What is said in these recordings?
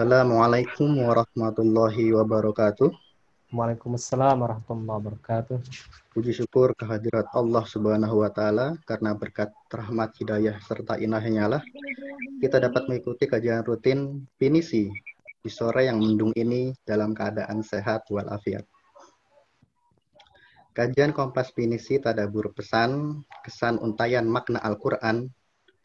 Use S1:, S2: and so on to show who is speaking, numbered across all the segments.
S1: Assalamualaikum warahmatullahi wabarakatuh.
S2: Waalaikumsalam warahmatullahi wabarakatuh.
S1: Puji syukur kehadirat Allah Subhanahu wa taala karena berkat rahmat hidayah serta inahnya lah kita dapat mengikuti kajian rutin pinisi di sore yang mendung ini dalam keadaan sehat walafiat. Kajian Kompas Pinisi Tadabur Pesan Kesan Untayan Makna Al-Quran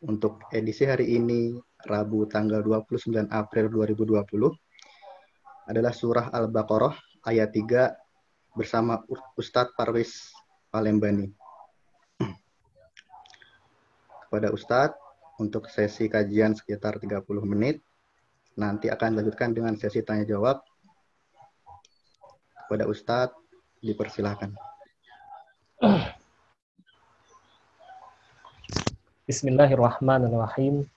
S1: untuk edisi hari ini Rabu tanggal 29 April 2020 adalah surah Al-Baqarah ayat 3 bersama Ustadz Parwis Palembani. Kepada Ustadz, untuk sesi kajian sekitar 30 menit, nanti akan dilanjutkan dengan sesi tanya jawab. Kepada Ustadz, dipersilahkan.
S2: Bismillahirrahmanirrahim.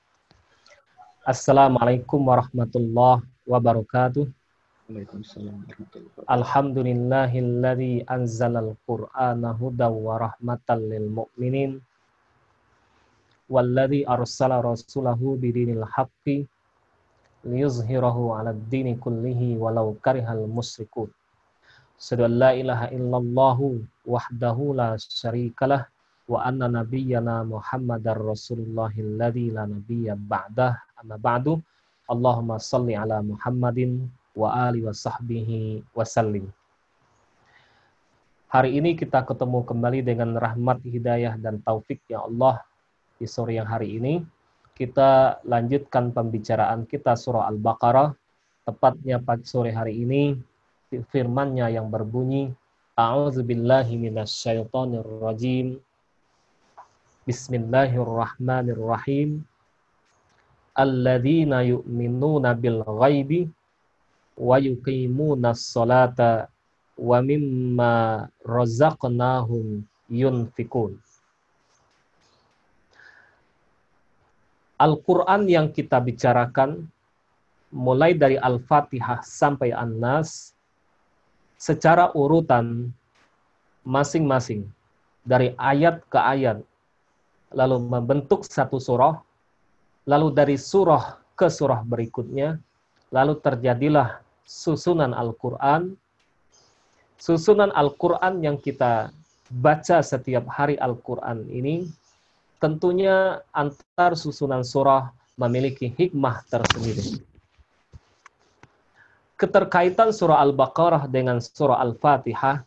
S2: Assalamualaikum warahmatullahi wabarakatuh. Alhamdulillahilladzi anzalal qur'ana hudaw wa rahmatan lil mu'minin walladzi arsala rasulahu bidinil haqqi liyuzhirahu 'alad dini kullihi walau karihal musyrikun. Asyhadu an la ilaha illallah wahdahu la syarikalah wa anna nabiyyana Muhammadar Rasulullahil ladzi la nabiyya ba'dah amma ba'du. Allahumma salli ala Muhammadin wa ali wa sahbihi wasallim. Hari ini kita ketemu kembali dengan rahmat, hidayah, dan taufik ya Allah di sore yang hari ini. Kita lanjutkan pembicaraan kita surah Al-Baqarah. Tepatnya pada sore hari ini firmannya yang berbunyi A'udzubillahi minasyaitonirrajim. Bismillahirrahmanirrahim. Alladzina yu'minuna bil ghaibi wa yuqimuna sholata wa mimma razaqnahum yunfikun. Al-Quran yang kita bicarakan mulai dari Al-Fatihah sampai An-Nas secara urutan masing-masing dari ayat ke ayat lalu membentuk satu surah lalu dari surah ke surah berikutnya lalu terjadilah susunan Al-Quran, susunan Al-Quran yang kita baca setiap hari Al-Quran ini, tentunya antar susunan surah memiliki hikmah tersendiri. Keterkaitan surah Al-Baqarah dengan surah Al-Fatihah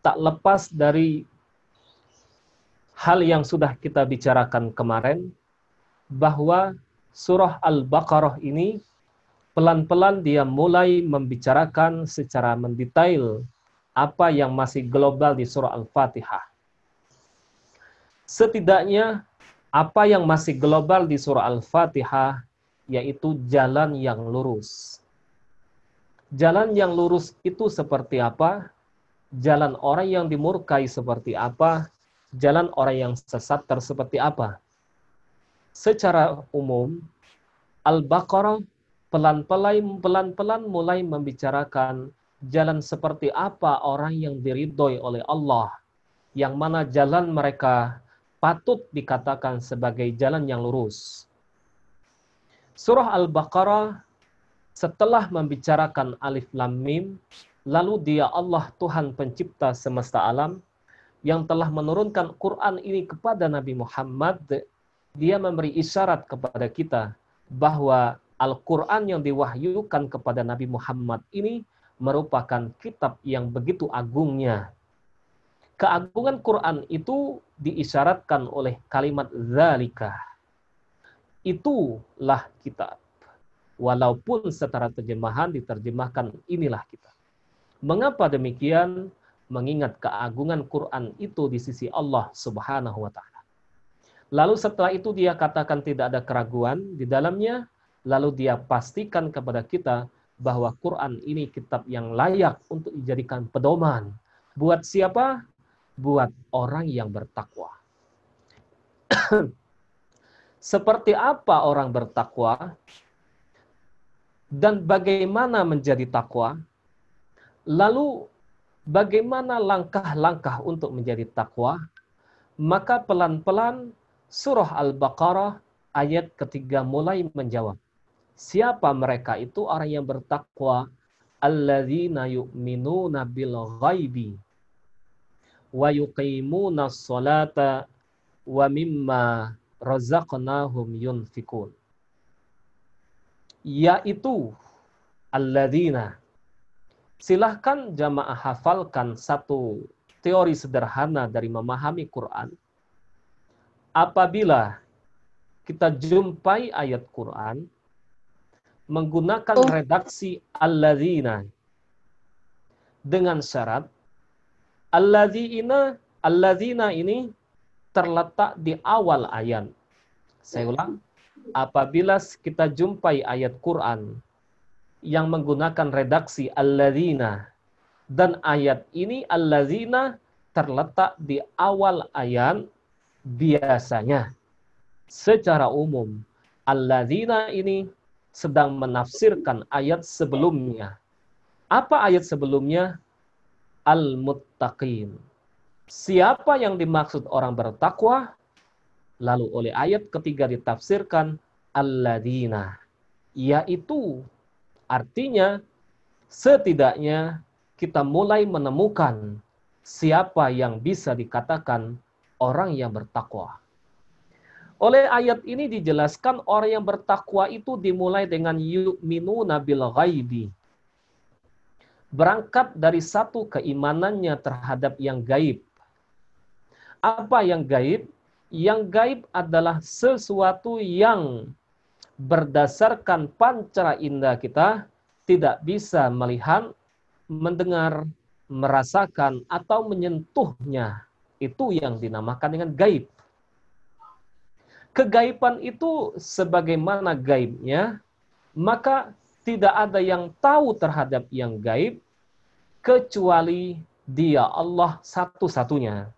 S2: tak lepas dari hal yang sudah kita bicarakan kemarin, bahwa surah Al-Baqarah ini pelan-pelan dia mulai membicarakan secara mendetail apa yang masih global di surah Al-Fatihah. Setidaknya apa yang masih global di surah Al-Fatihah yaitu jalan yang lurus. Jalan yang lurus itu seperti apa? Jalan orang yang dimurkai seperti apa? Jalan orang yang sesat seperti apa? Secara umum, Al-Baqarah pelan-pelan mulai membicarakan jalan seperti apa orang yang diridhoi oleh Allah yang mana jalan mereka patut dikatakan sebagai jalan yang lurus. Surah Al-Baqarah setelah membicarakan alif lam mim lalu dia Allah Tuhan pencipta semesta alam yang telah menurunkan Quran ini kepada Nabi Muhammad dia memberi isyarat kepada kita bahwa Al-Quran yang diwahyukan kepada Nabi Muhammad ini merupakan kitab yang begitu agungnya. Keagungan Quran itu diisyaratkan oleh kalimat zalika. Itulah kitab. Walaupun secara terjemahan diterjemahkan inilah kitab. Mengapa demikian? Mengingat keagungan Quran itu di sisi Allah Subhanahu wa taala. Lalu setelah itu dia katakan tidak ada keraguan di dalamnya, lalu dia pastikan kepada kita bahwa Quran ini kitab yang layak untuk dijadikan pedoman. Buat siapa? Buat orang yang bertakwa. Seperti apa orang bertakwa? Dan bagaimana menjadi takwa? Lalu bagaimana langkah-langkah untuk menjadi takwa? Maka pelan-pelan surah Al-Baqarah ayat ketiga mulai menjawab Siapa mereka itu? Orang yang bertakwa. Alladzina yu'minuna bil ghaibi wa yuqimuna sholata wa mimma razaqnahum yunfikun. Yaitu alladzina. Silahkan jamaah hafalkan satu teori sederhana dari memahami Quran. Apabila kita jumpai ayat Quran menggunakan oh. redaksi alladzina dengan syarat alladzina alladzina ini terletak di awal ayat. Saya ulang, apabila kita jumpai ayat Quran yang menggunakan redaksi alladzina dan ayat ini alladzina terletak di awal ayat biasanya secara umum alladzina ini sedang menafsirkan ayat sebelumnya. Apa ayat sebelumnya? Al-muttaqin. Siapa yang dimaksud orang bertakwa? Lalu oleh ayat ketiga ditafsirkan alladzina. Yaitu artinya setidaknya kita mulai menemukan siapa yang bisa dikatakan orang yang bertakwa. Oleh ayat ini dijelaskan orang yang bertakwa itu dimulai dengan yu'minuna bil ghaibi. Berangkat dari satu keimanannya terhadap yang gaib. Apa yang gaib? Yang gaib adalah sesuatu yang berdasarkan pancara indera kita tidak bisa melihat, mendengar, merasakan, atau menyentuhnya. Itu yang dinamakan dengan gaib kegaiban itu sebagaimana gaibnya, maka tidak ada yang tahu terhadap yang gaib kecuali dia Allah satu-satunya.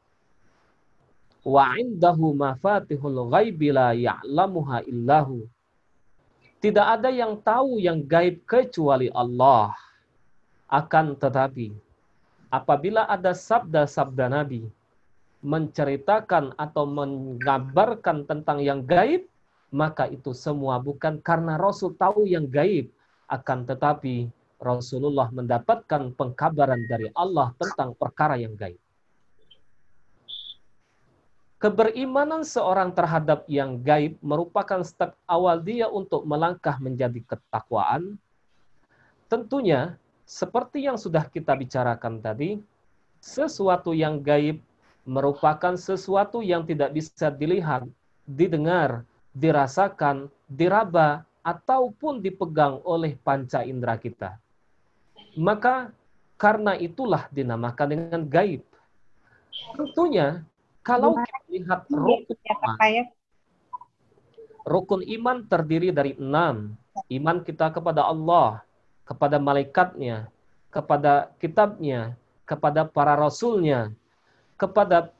S2: Wa indahu mafatihul ghaibi la ya'lamuha illahu. Tidak ada yang tahu yang gaib kecuali Allah. Akan tetapi, apabila ada sabda-sabda Nabi menceritakan atau mengabarkan tentang yang gaib, maka itu semua bukan karena Rasul tahu yang gaib, akan tetapi Rasulullah mendapatkan pengkabaran dari Allah tentang perkara yang gaib. Keberimanan seorang terhadap yang gaib merupakan step awal dia untuk melangkah menjadi ketakwaan. Tentunya, seperti yang sudah kita bicarakan tadi, sesuatu yang gaib merupakan sesuatu yang tidak bisa dilihat, didengar, dirasakan, diraba, ataupun dipegang oleh panca indera kita. Maka karena itulah dinamakan dengan gaib. Tentunya kalau kita lihat rukun iman, rukun iman terdiri dari enam. Iman kita kepada Allah, kepada malaikatnya, kepada kitabnya, kepada para rasulnya, kepada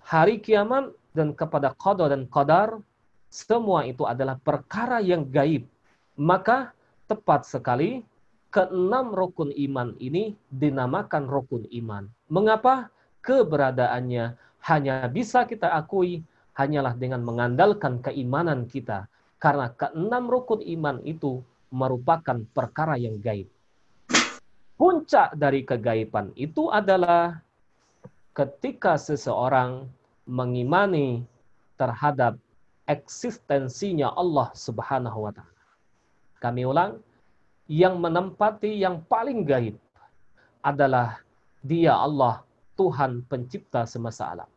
S2: hari kiamat dan kepada qada dan qadar semua itu adalah perkara yang gaib. Maka tepat sekali keenam rukun iman ini dinamakan rukun iman. Mengapa? Keberadaannya hanya bisa kita akui hanyalah dengan mengandalkan keimanan kita. Karena keenam rukun iman itu merupakan perkara yang gaib. Puncak dari kegaiban itu adalah ketika seseorang mengimani terhadap eksistensinya Allah Subhanahu wa taala. Kami ulang, yang menempati yang paling gaib adalah Dia Allah, Tuhan pencipta semesta alam.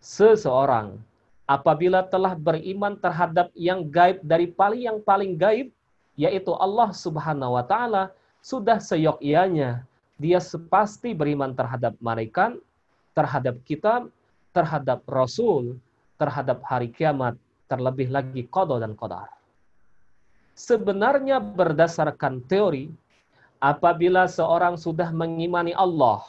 S2: Seseorang apabila telah beriman terhadap yang gaib dari paling yang paling gaib yaitu Allah Subhanahu wa taala, sudah seyogyanya dia pasti beriman terhadap malaikat, terhadap kitab, terhadap Rasul, terhadap hari kiamat, terlebih lagi kodo dan kodar. Sebenarnya berdasarkan teori, apabila seorang sudah mengimani Allah,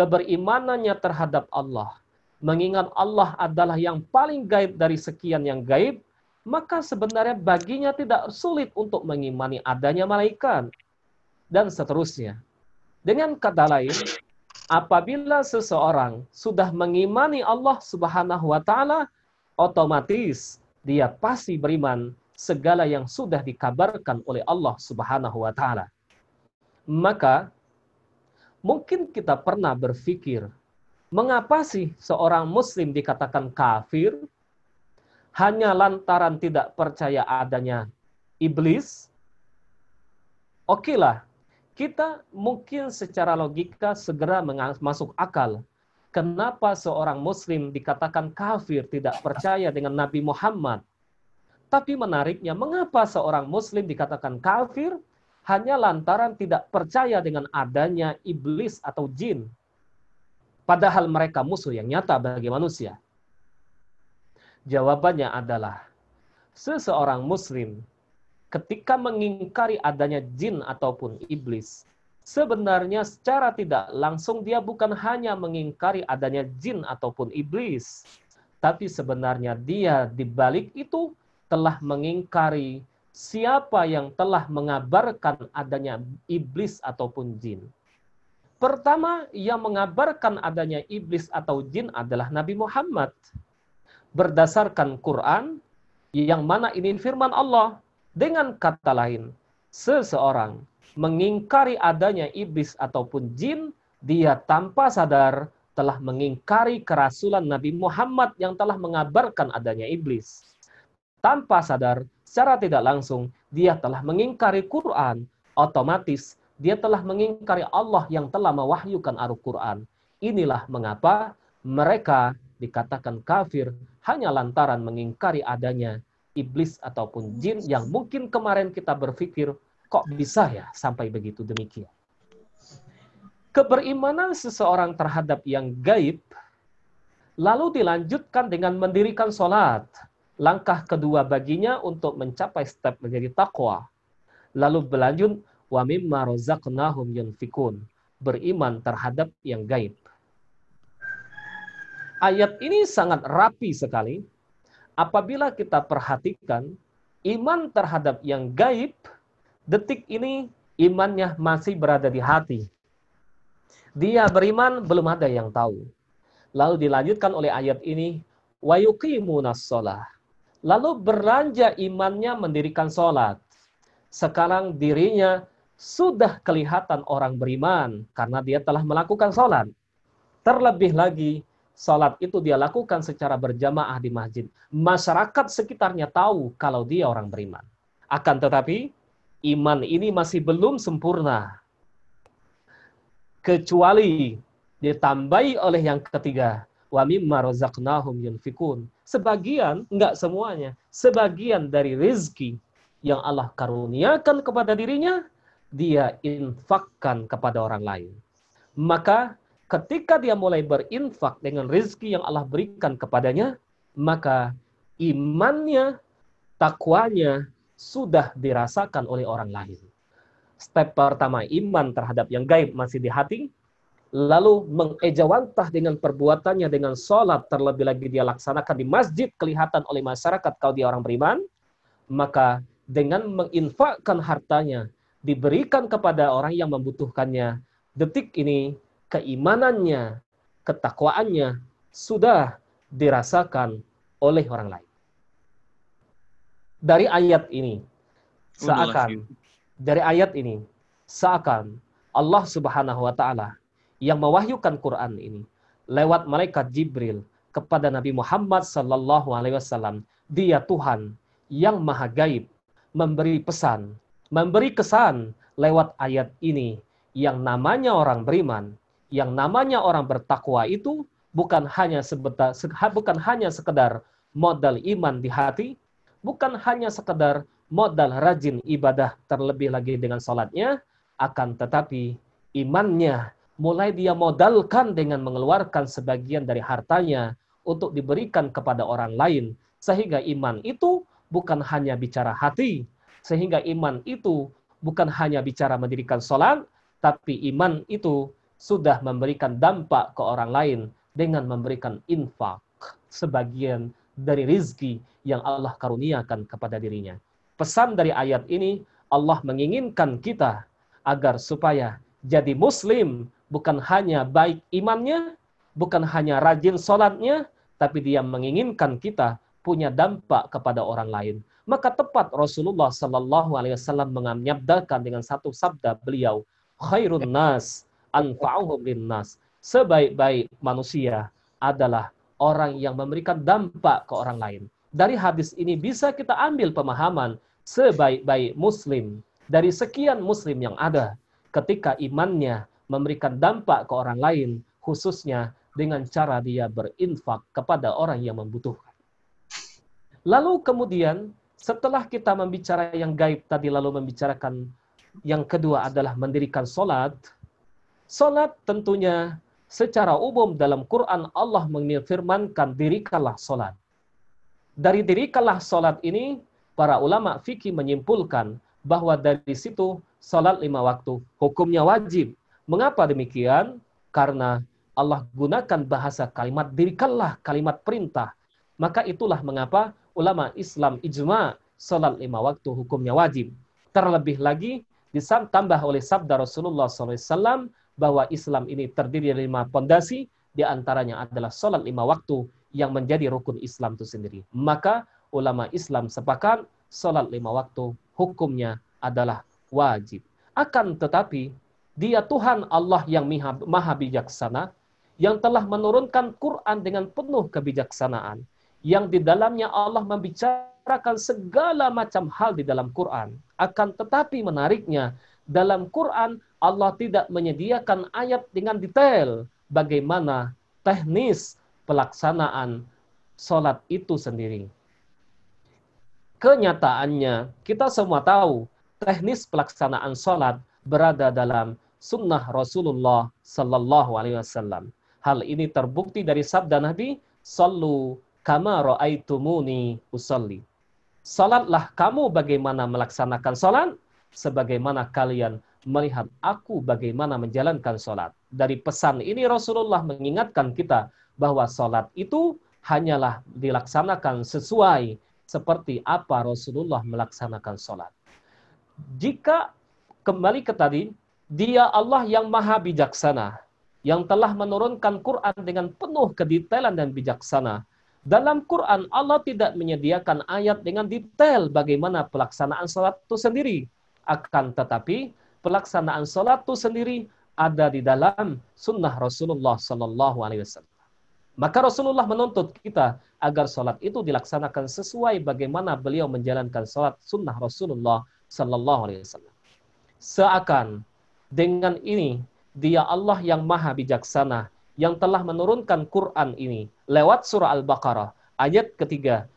S2: keberimanannya terhadap Allah, mengingat Allah adalah yang paling gaib dari sekian yang gaib, maka sebenarnya baginya tidak sulit untuk mengimani adanya malaikat dan seterusnya. Dengan kata lain, apabila seseorang sudah mengimani Allah Subhanahu wa taala, otomatis dia pasti beriman segala yang sudah dikabarkan oleh Allah Subhanahu wa taala. Maka mungkin kita pernah berpikir, mengapa sih seorang muslim dikatakan kafir hanya lantaran tidak percaya adanya iblis? Oke lah, kita mungkin secara logika segera masuk akal. Kenapa seorang muslim dikatakan kafir tidak percaya dengan Nabi Muhammad? Tapi menariknya, mengapa seorang muslim dikatakan kafir hanya lantaran tidak percaya dengan adanya iblis atau jin? Padahal mereka musuh yang nyata bagi manusia. Jawabannya adalah, seseorang muslim ketika mengingkari adanya jin ataupun iblis, sebenarnya secara tidak langsung dia bukan hanya mengingkari adanya jin ataupun iblis, tapi sebenarnya dia di balik itu telah mengingkari siapa yang telah mengabarkan adanya iblis ataupun jin. Pertama, yang mengabarkan adanya iblis atau jin adalah Nabi Muhammad. Berdasarkan Quran, yang mana ini firman Allah. Dengan kata lain, seseorang mengingkari adanya iblis ataupun jin, dia tanpa sadar telah mengingkari kerasulan Nabi Muhammad yang telah mengabarkan adanya iblis tanpa sadar, secara tidak langsung, dia telah mengingkari Quran, otomatis dia telah mengingkari Allah yang telah mewahyukan Al-Quran. Inilah mengapa mereka dikatakan kafir hanya lantaran mengingkari adanya iblis ataupun jin yang mungkin kemarin kita berpikir kok bisa ya sampai begitu demikian. Keberimanan seseorang terhadap yang gaib lalu dilanjutkan dengan mendirikan sholat langkah kedua baginya untuk mencapai step menjadi takwa. Lalu berlanjut wa mimma razaqnahum yunfikun, beriman terhadap yang gaib. Ayat ini sangat rapi sekali. Apabila kita perhatikan iman terhadap yang gaib, detik ini imannya masih berada di hati. Dia beriman belum ada yang tahu. Lalu dilanjutkan oleh ayat ini wa Lalu beranja imannya mendirikan sholat. Sekarang dirinya sudah kelihatan orang beriman karena dia telah melakukan sholat. Terlebih lagi, sholat itu dia lakukan secara berjamaah di masjid. Masyarakat sekitarnya tahu kalau dia orang beriman. Akan tetapi, iman ini masih belum sempurna. Kecuali ditambahi oleh yang ketiga, wa mimma razaqnahum yunfikun. Sebagian, enggak semuanya, sebagian dari rezeki yang Allah karuniakan kepada dirinya, dia infakkan kepada orang lain. Maka ketika dia mulai berinfak dengan rezeki yang Allah berikan kepadanya, maka imannya, takwanya sudah dirasakan oleh orang lain. Step pertama, iman terhadap yang gaib masih di hati lalu mengejawantah dengan perbuatannya dengan sholat terlebih lagi dia laksanakan di masjid kelihatan oleh masyarakat kalau dia orang beriman maka dengan menginfakkan hartanya diberikan kepada orang yang membutuhkannya detik ini keimanannya ketakwaannya sudah dirasakan oleh orang lain. Dari ayat ini seakan dari ayat ini seakan Allah Subhanahu wa taala yang mewahyukan Quran ini lewat malaikat Jibril kepada Nabi Muhammad sallallahu alaihi wasallam. Dia Tuhan yang maha gaib, memberi pesan, memberi kesan lewat ayat ini yang namanya orang beriman, yang namanya orang bertakwa itu bukan hanya sebetar, bukan hanya sekedar modal iman di hati, bukan hanya sekedar modal rajin ibadah terlebih lagi dengan salatnya, akan tetapi imannya mulai dia modalkan dengan mengeluarkan sebagian dari hartanya untuk diberikan kepada orang lain. Sehingga iman itu bukan hanya bicara hati. Sehingga iman itu bukan hanya bicara mendirikan sholat, tapi iman itu sudah memberikan dampak ke orang lain dengan memberikan infak sebagian dari rizki yang Allah karuniakan kepada dirinya. Pesan dari ayat ini, Allah menginginkan kita agar supaya jadi muslim bukan hanya baik imannya, bukan hanya rajin sholatnya, tapi dia menginginkan kita punya dampak kepada orang lain. Maka tepat Rasulullah Sallallahu Alaihi Wasallam menyabdakan dengan satu sabda beliau, khairun nas anfa'uhum linnas. Sebaik-baik manusia adalah orang yang memberikan dampak ke orang lain. Dari hadis ini bisa kita ambil pemahaman sebaik-baik muslim dari sekian muslim yang ada ketika imannya memberikan dampak ke orang lain khususnya dengan cara dia berinfak kepada orang yang membutuhkan. Lalu kemudian setelah kita membicara yang gaib tadi lalu membicarakan yang kedua adalah mendirikan solat. Solat tentunya secara umum dalam Quran Allah menfirmankan dirikanlah solat. Dari dirikanlah solat ini para ulama fikih menyimpulkan bahwa dari situ solat lima waktu hukumnya wajib. Mengapa demikian? Karena Allah gunakan bahasa kalimat dirikanlah kalimat perintah. Maka itulah mengapa ulama Islam ijma salat lima waktu hukumnya wajib. Terlebih lagi ditambah oleh sabda Rasulullah SAW bahwa Islam ini terdiri dari lima pondasi, di antaranya adalah sholat lima waktu yang menjadi rukun Islam itu sendiri. Maka ulama Islam sepakat sholat lima waktu hukumnya adalah wajib. Akan tetapi dia Tuhan Allah yang maha bijaksana yang telah menurunkan Quran dengan penuh kebijaksanaan yang di dalamnya Allah membicarakan segala macam hal di dalam Quran. Akan tetapi menariknya dalam Quran Allah tidak menyediakan ayat dengan detail bagaimana teknis pelaksanaan sholat itu sendiri. Kenyataannya, kita semua tahu teknis pelaksanaan sholat berada dalam sunnah Rasulullah Sallallahu Alaihi Wasallam. Hal ini terbukti dari sabda Nabi, Sallu kama ra'aitumuni usalli. Salatlah kamu bagaimana melaksanakan salat, sebagaimana kalian melihat aku bagaimana menjalankan sholat. Dari pesan ini Rasulullah mengingatkan kita bahwa sholat itu hanyalah dilaksanakan sesuai seperti apa Rasulullah melaksanakan sholat. Jika kembali ke tadi, dia Allah yang maha bijaksana, yang telah menurunkan Quran dengan penuh kedetailan dan bijaksana. Dalam Quran Allah tidak menyediakan ayat dengan detail bagaimana pelaksanaan sholat itu sendiri. Akan tetapi pelaksanaan sholat itu sendiri ada di dalam sunnah Rasulullah Sallallahu Alaihi Wasallam. Maka Rasulullah menuntut kita agar sholat itu dilaksanakan sesuai bagaimana beliau menjalankan sholat sunnah Rasulullah Sallallahu Alaihi Wasallam. Seakan dengan ini dia Allah yang maha bijaksana yang telah menurunkan Quran ini lewat surah Al-Baqarah ayat ketiga.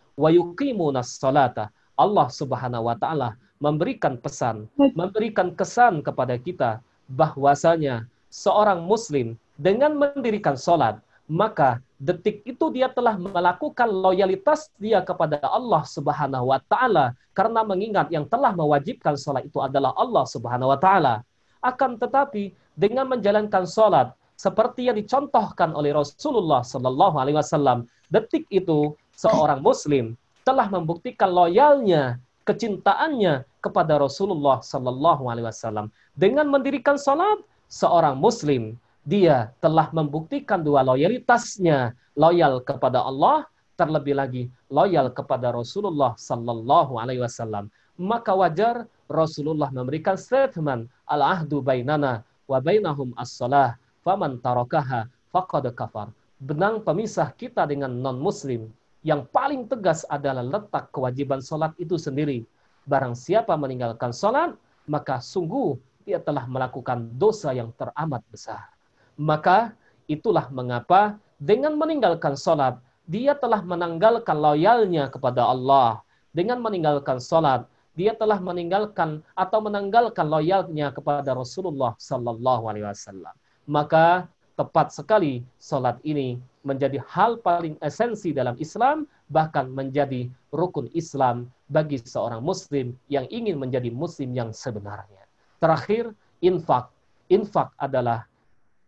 S2: Allah Subhanahu wa taala memberikan pesan, memberikan kesan kepada kita bahwasanya seorang muslim dengan mendirikan sholat, maka detik itu dia telah melakukan loyalitas dia kepada Allah Subhanahu wa taala. Karena mengingat yang telah mewajibkan sholat itu adalah Allah Subhanahu wa taala. Akan tetapi dengan menjalankan sholat seperti yang dicontohkan oleh Rasulullah Shallallahu alaihi wasallam, detik itu seorang muslim telah membuktikan loyalnya kecintaannya kepada Rasulullah Sallallahu Alaihi Wasallam. Dengan mendirikan salat seorang Muslim dia telah membuktikan dua loyalitasnya. Loyal kepada Allah terlebih lagi loyal kepada Rasulullah Sallallahu Alaihi Wasallam. Maka wajar Rasulullah memberikan statement al ahdu bainana wa bainahum as-salah faman tarakaha faqad kafar benang pemisah kita dengan non muslim yang paling tegas adalah letak kewajiban sholat itu sendiri. Barang siapa meninggalkan sholat, maka sungguh dia telah melakukan dosa yang teramat besar. Maka itulah mengapa dengan meninggalkan sholat, dia telah menanggalkan loyalnya kepada Allah. Dengan meninggalkan sholat, dia telah meninggalkan atau menanggalkan loyalnya kepada Rasulullah Sallallahu Alaihi Wasallam. Maka tepat sekali sholat ini menjadi hal paling esensi dalam Islam, bahkan menjadi rukun Islam bagi seorang muslim yang ingin menjadi muslim yang sebenarnya. Terakhir, infak. Infak adalah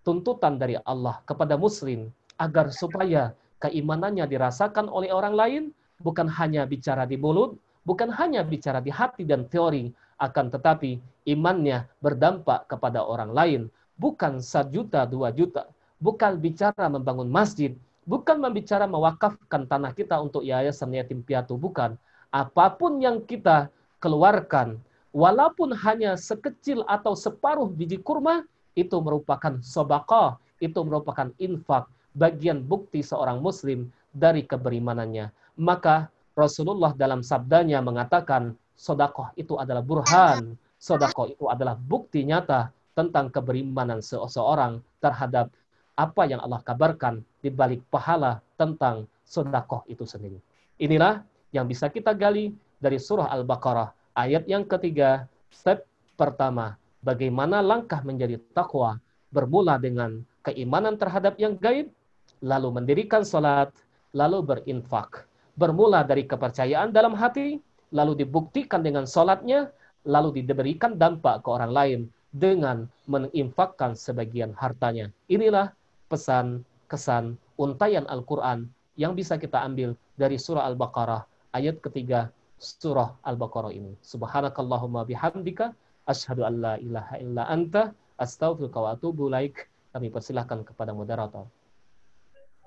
S2: tuntutan dari Allah kepada muslim agar supaya keimanannya dirasakan oleh orang lain, bukan hanya bicara di mulut, bukan hanya bicara di hati dan teori, akan tetapi imannya berdampak kepada orang lain bukan sejuta dua juta, bukan bicara membangun masjid, Bukan membicara mewakafkan tanah kita untuk yayasan yatim piatu, bukan. Apa pun yang kita keluarkan, walaupun hanya sekecil atau separuh biji kurma, itu merupakan sobakoh, itu merupakan infak, bagian bukti seorang muslim dari keberimanannya. Maka Rasulullah dalam sabdanya mengatakan, sodakoh itu adalah burhan, sodakoh itu adalah bukti nyata tentang keberimanan seseorang terhadap apa yang Allah kabarkan di balik pahala tentang sodakoh itu sendiri. Inilah yang bisa kita gali dari surah Al-Baqarah. Ayat yang ketiga, step pertama, bagaimana langkah menjadi takwa bermula dengan keimanan terhadap yang gaib, lalu mendirikan sholat, lalu berinfak. Bermula dari kepercayaan dalam hati, lalu dibuktikan dengan sholatnya, lalu diberikan dampak ke orang lain dengan menginfakkan sebagian hartanya. Inilah pesan, kesan, untayan Al-Quran yang bisa kita ambil dari surah Al-Baqarah ayat ketiga surah Al-Baqarah ini. Subhanakallahumma bihamdika asyhadu an la ilaha illa anta astaghfiruka wa atubu ilaik. Kami persilahkan kepada moderator.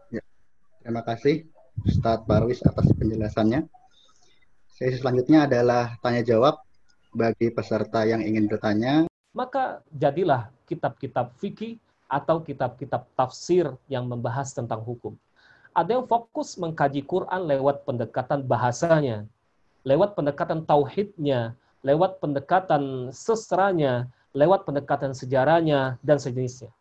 S1: Ya. Terima kasih Ustadz Barwis atas penjelasannya. Sesi selanjutnya adalah tanya jawab bagi peserta yang ingin bertanya.
S2: Maka jadilah kitab-kitab fikih atau kitab-kitab tafsir yang membahas tentang hukum. Ada yang fokus mengkaji Quran lewat pendekatan bahasanya, lewat pendekatan tauhidnya, lewat pendekatan seseranya, lewat pendekatan sejarahnya, dan sejenisnya.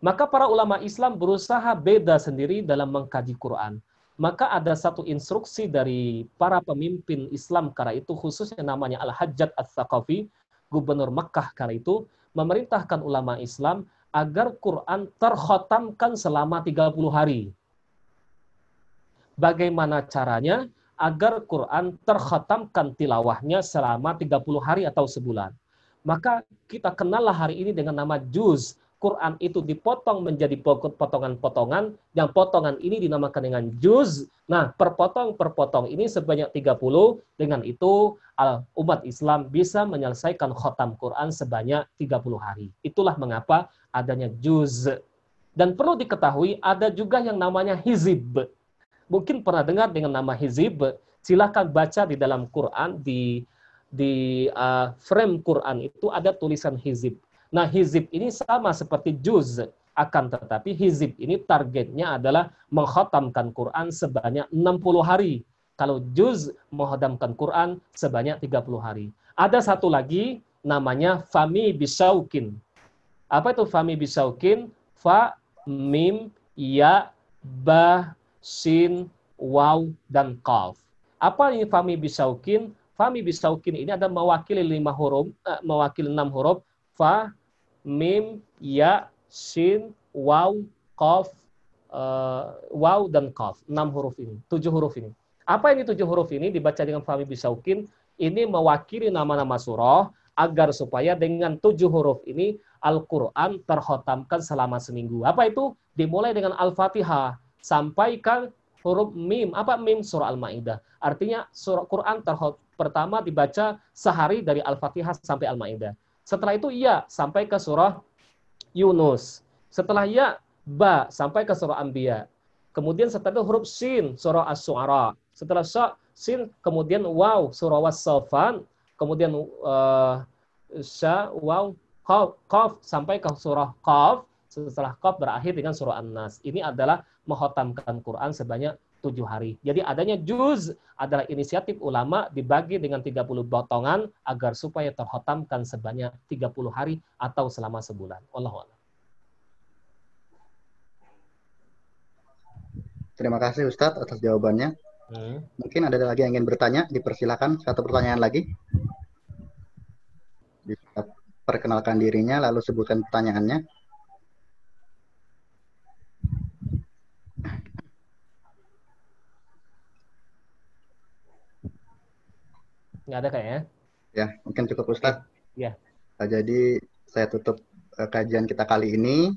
S2: Maka para ulama Islam berusaha beda sendiri dalam mengkaji Quran. Maka ada satu instruksi dari para pemimpin Islam kala itu, khususnya namanya Al-Hajjat Al-Thaqafi, gubernur Makkah kala itu, memerintahkan ulama Islam agar Quran terkhotamkan selama 30 hari. Bagaimana caranya? Agar Quran terkhotamkan tilawahnya selama 30 hari atau sebulan. Maka kita kenallah hari ini dengan nama juz. Quran itu dipotong menjadi potongan-potongan, yang potongan ini dinamakan dengan juz. Nah, perpotong perpotong ini sebanyak 30, dengan itu umat Islam bisa menyelesaikan khotam Quran sebanyak 30 hari. Itulah mengapa adanya juz. Dan perlu diketahui ada juga yang namanya hizib. Mungkin pernah dengar dengan nama hizib, silahkan baca di dalam Quran, di di uh, frame Quran itu ada tulisan hizib. Nah hizib ini sama seperti juz, akan tetapi hizib ini targetnya adalah menghotamkan Quran sebanyak 60 hari. Kalau juz menghotamkan Quran sebanyak 30 hari. Ada satu lagi namanya fami bisaukin. Apa itu fami bisaukin? Fa, mim, ya, ba, sin, waw, dan kaf. Apa ini fami bisaukin? Fami bisaukin ini ada mewakili lima huruf, eh, mewakili enam huruf. Fa, mim, ya, sin, waw, kaf, uh, waw, dan kaf. Enam huruf ini, tujuh huruf ini. Apa ini tujuh huruf ini? Dibaca dengan fami bisaukin. Ini mewakili nama-nama surah agar supaya dengan tujuh huruf ini Al-Quran terhotamkan selama seminggu. Apa itu? Dimulai dengan Al-Fatihah sampai ke huruf mim. Apa mim? Surah Al-Ma'idah. Artinya surah Quran terhot pertama dibaca sehari dari Al-Fatihah sampai Al-Ma'idah. Setelah itu ya sampai ke surah Yunus. Setelah ya ba sampai ke surah Anbiya. Kemudian setelah itu huruf sin surah As-Su'ara. Setelah sa sin kemudian waw surah Was-Safan. Kemudian uh, sya waw Qaf, Qaf sampai ke surah Qaf, setelah Qaf berakhir dengan surah An-Nas. Ini adalah menghotamkan Quran sebanyak tujuh hari. Jadi adanya juz adalah inisiatif ulama dibagi dengan 30 potongan agar supaya terhotamkan sebanyak 30 hari atau selama sebulan. Allah
S1: Terima kasih Ustadz atas jawabannya. Hmm. Mungkin ada lagi yang ingin bertanya, dipersilakan satu pertanyaan lagi perkenalkan dirinya, lalu sebutkan pertanyaannya.
S2: Nggak ada kayaknya.
S1: Ya, mungkin cukup Ustaz.
S2: Ya.
S1: Nah, jadi saya tutup uh, kajian kita kali ini.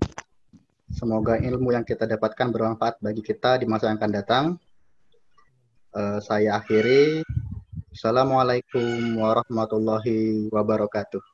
S1: Semoga ilmu yang kita dapatkan bermanfaat bagi kita di masa yang akan datang. Uh, saya akhiri. Assalamualaikum warahmatullahi wabarakatuh.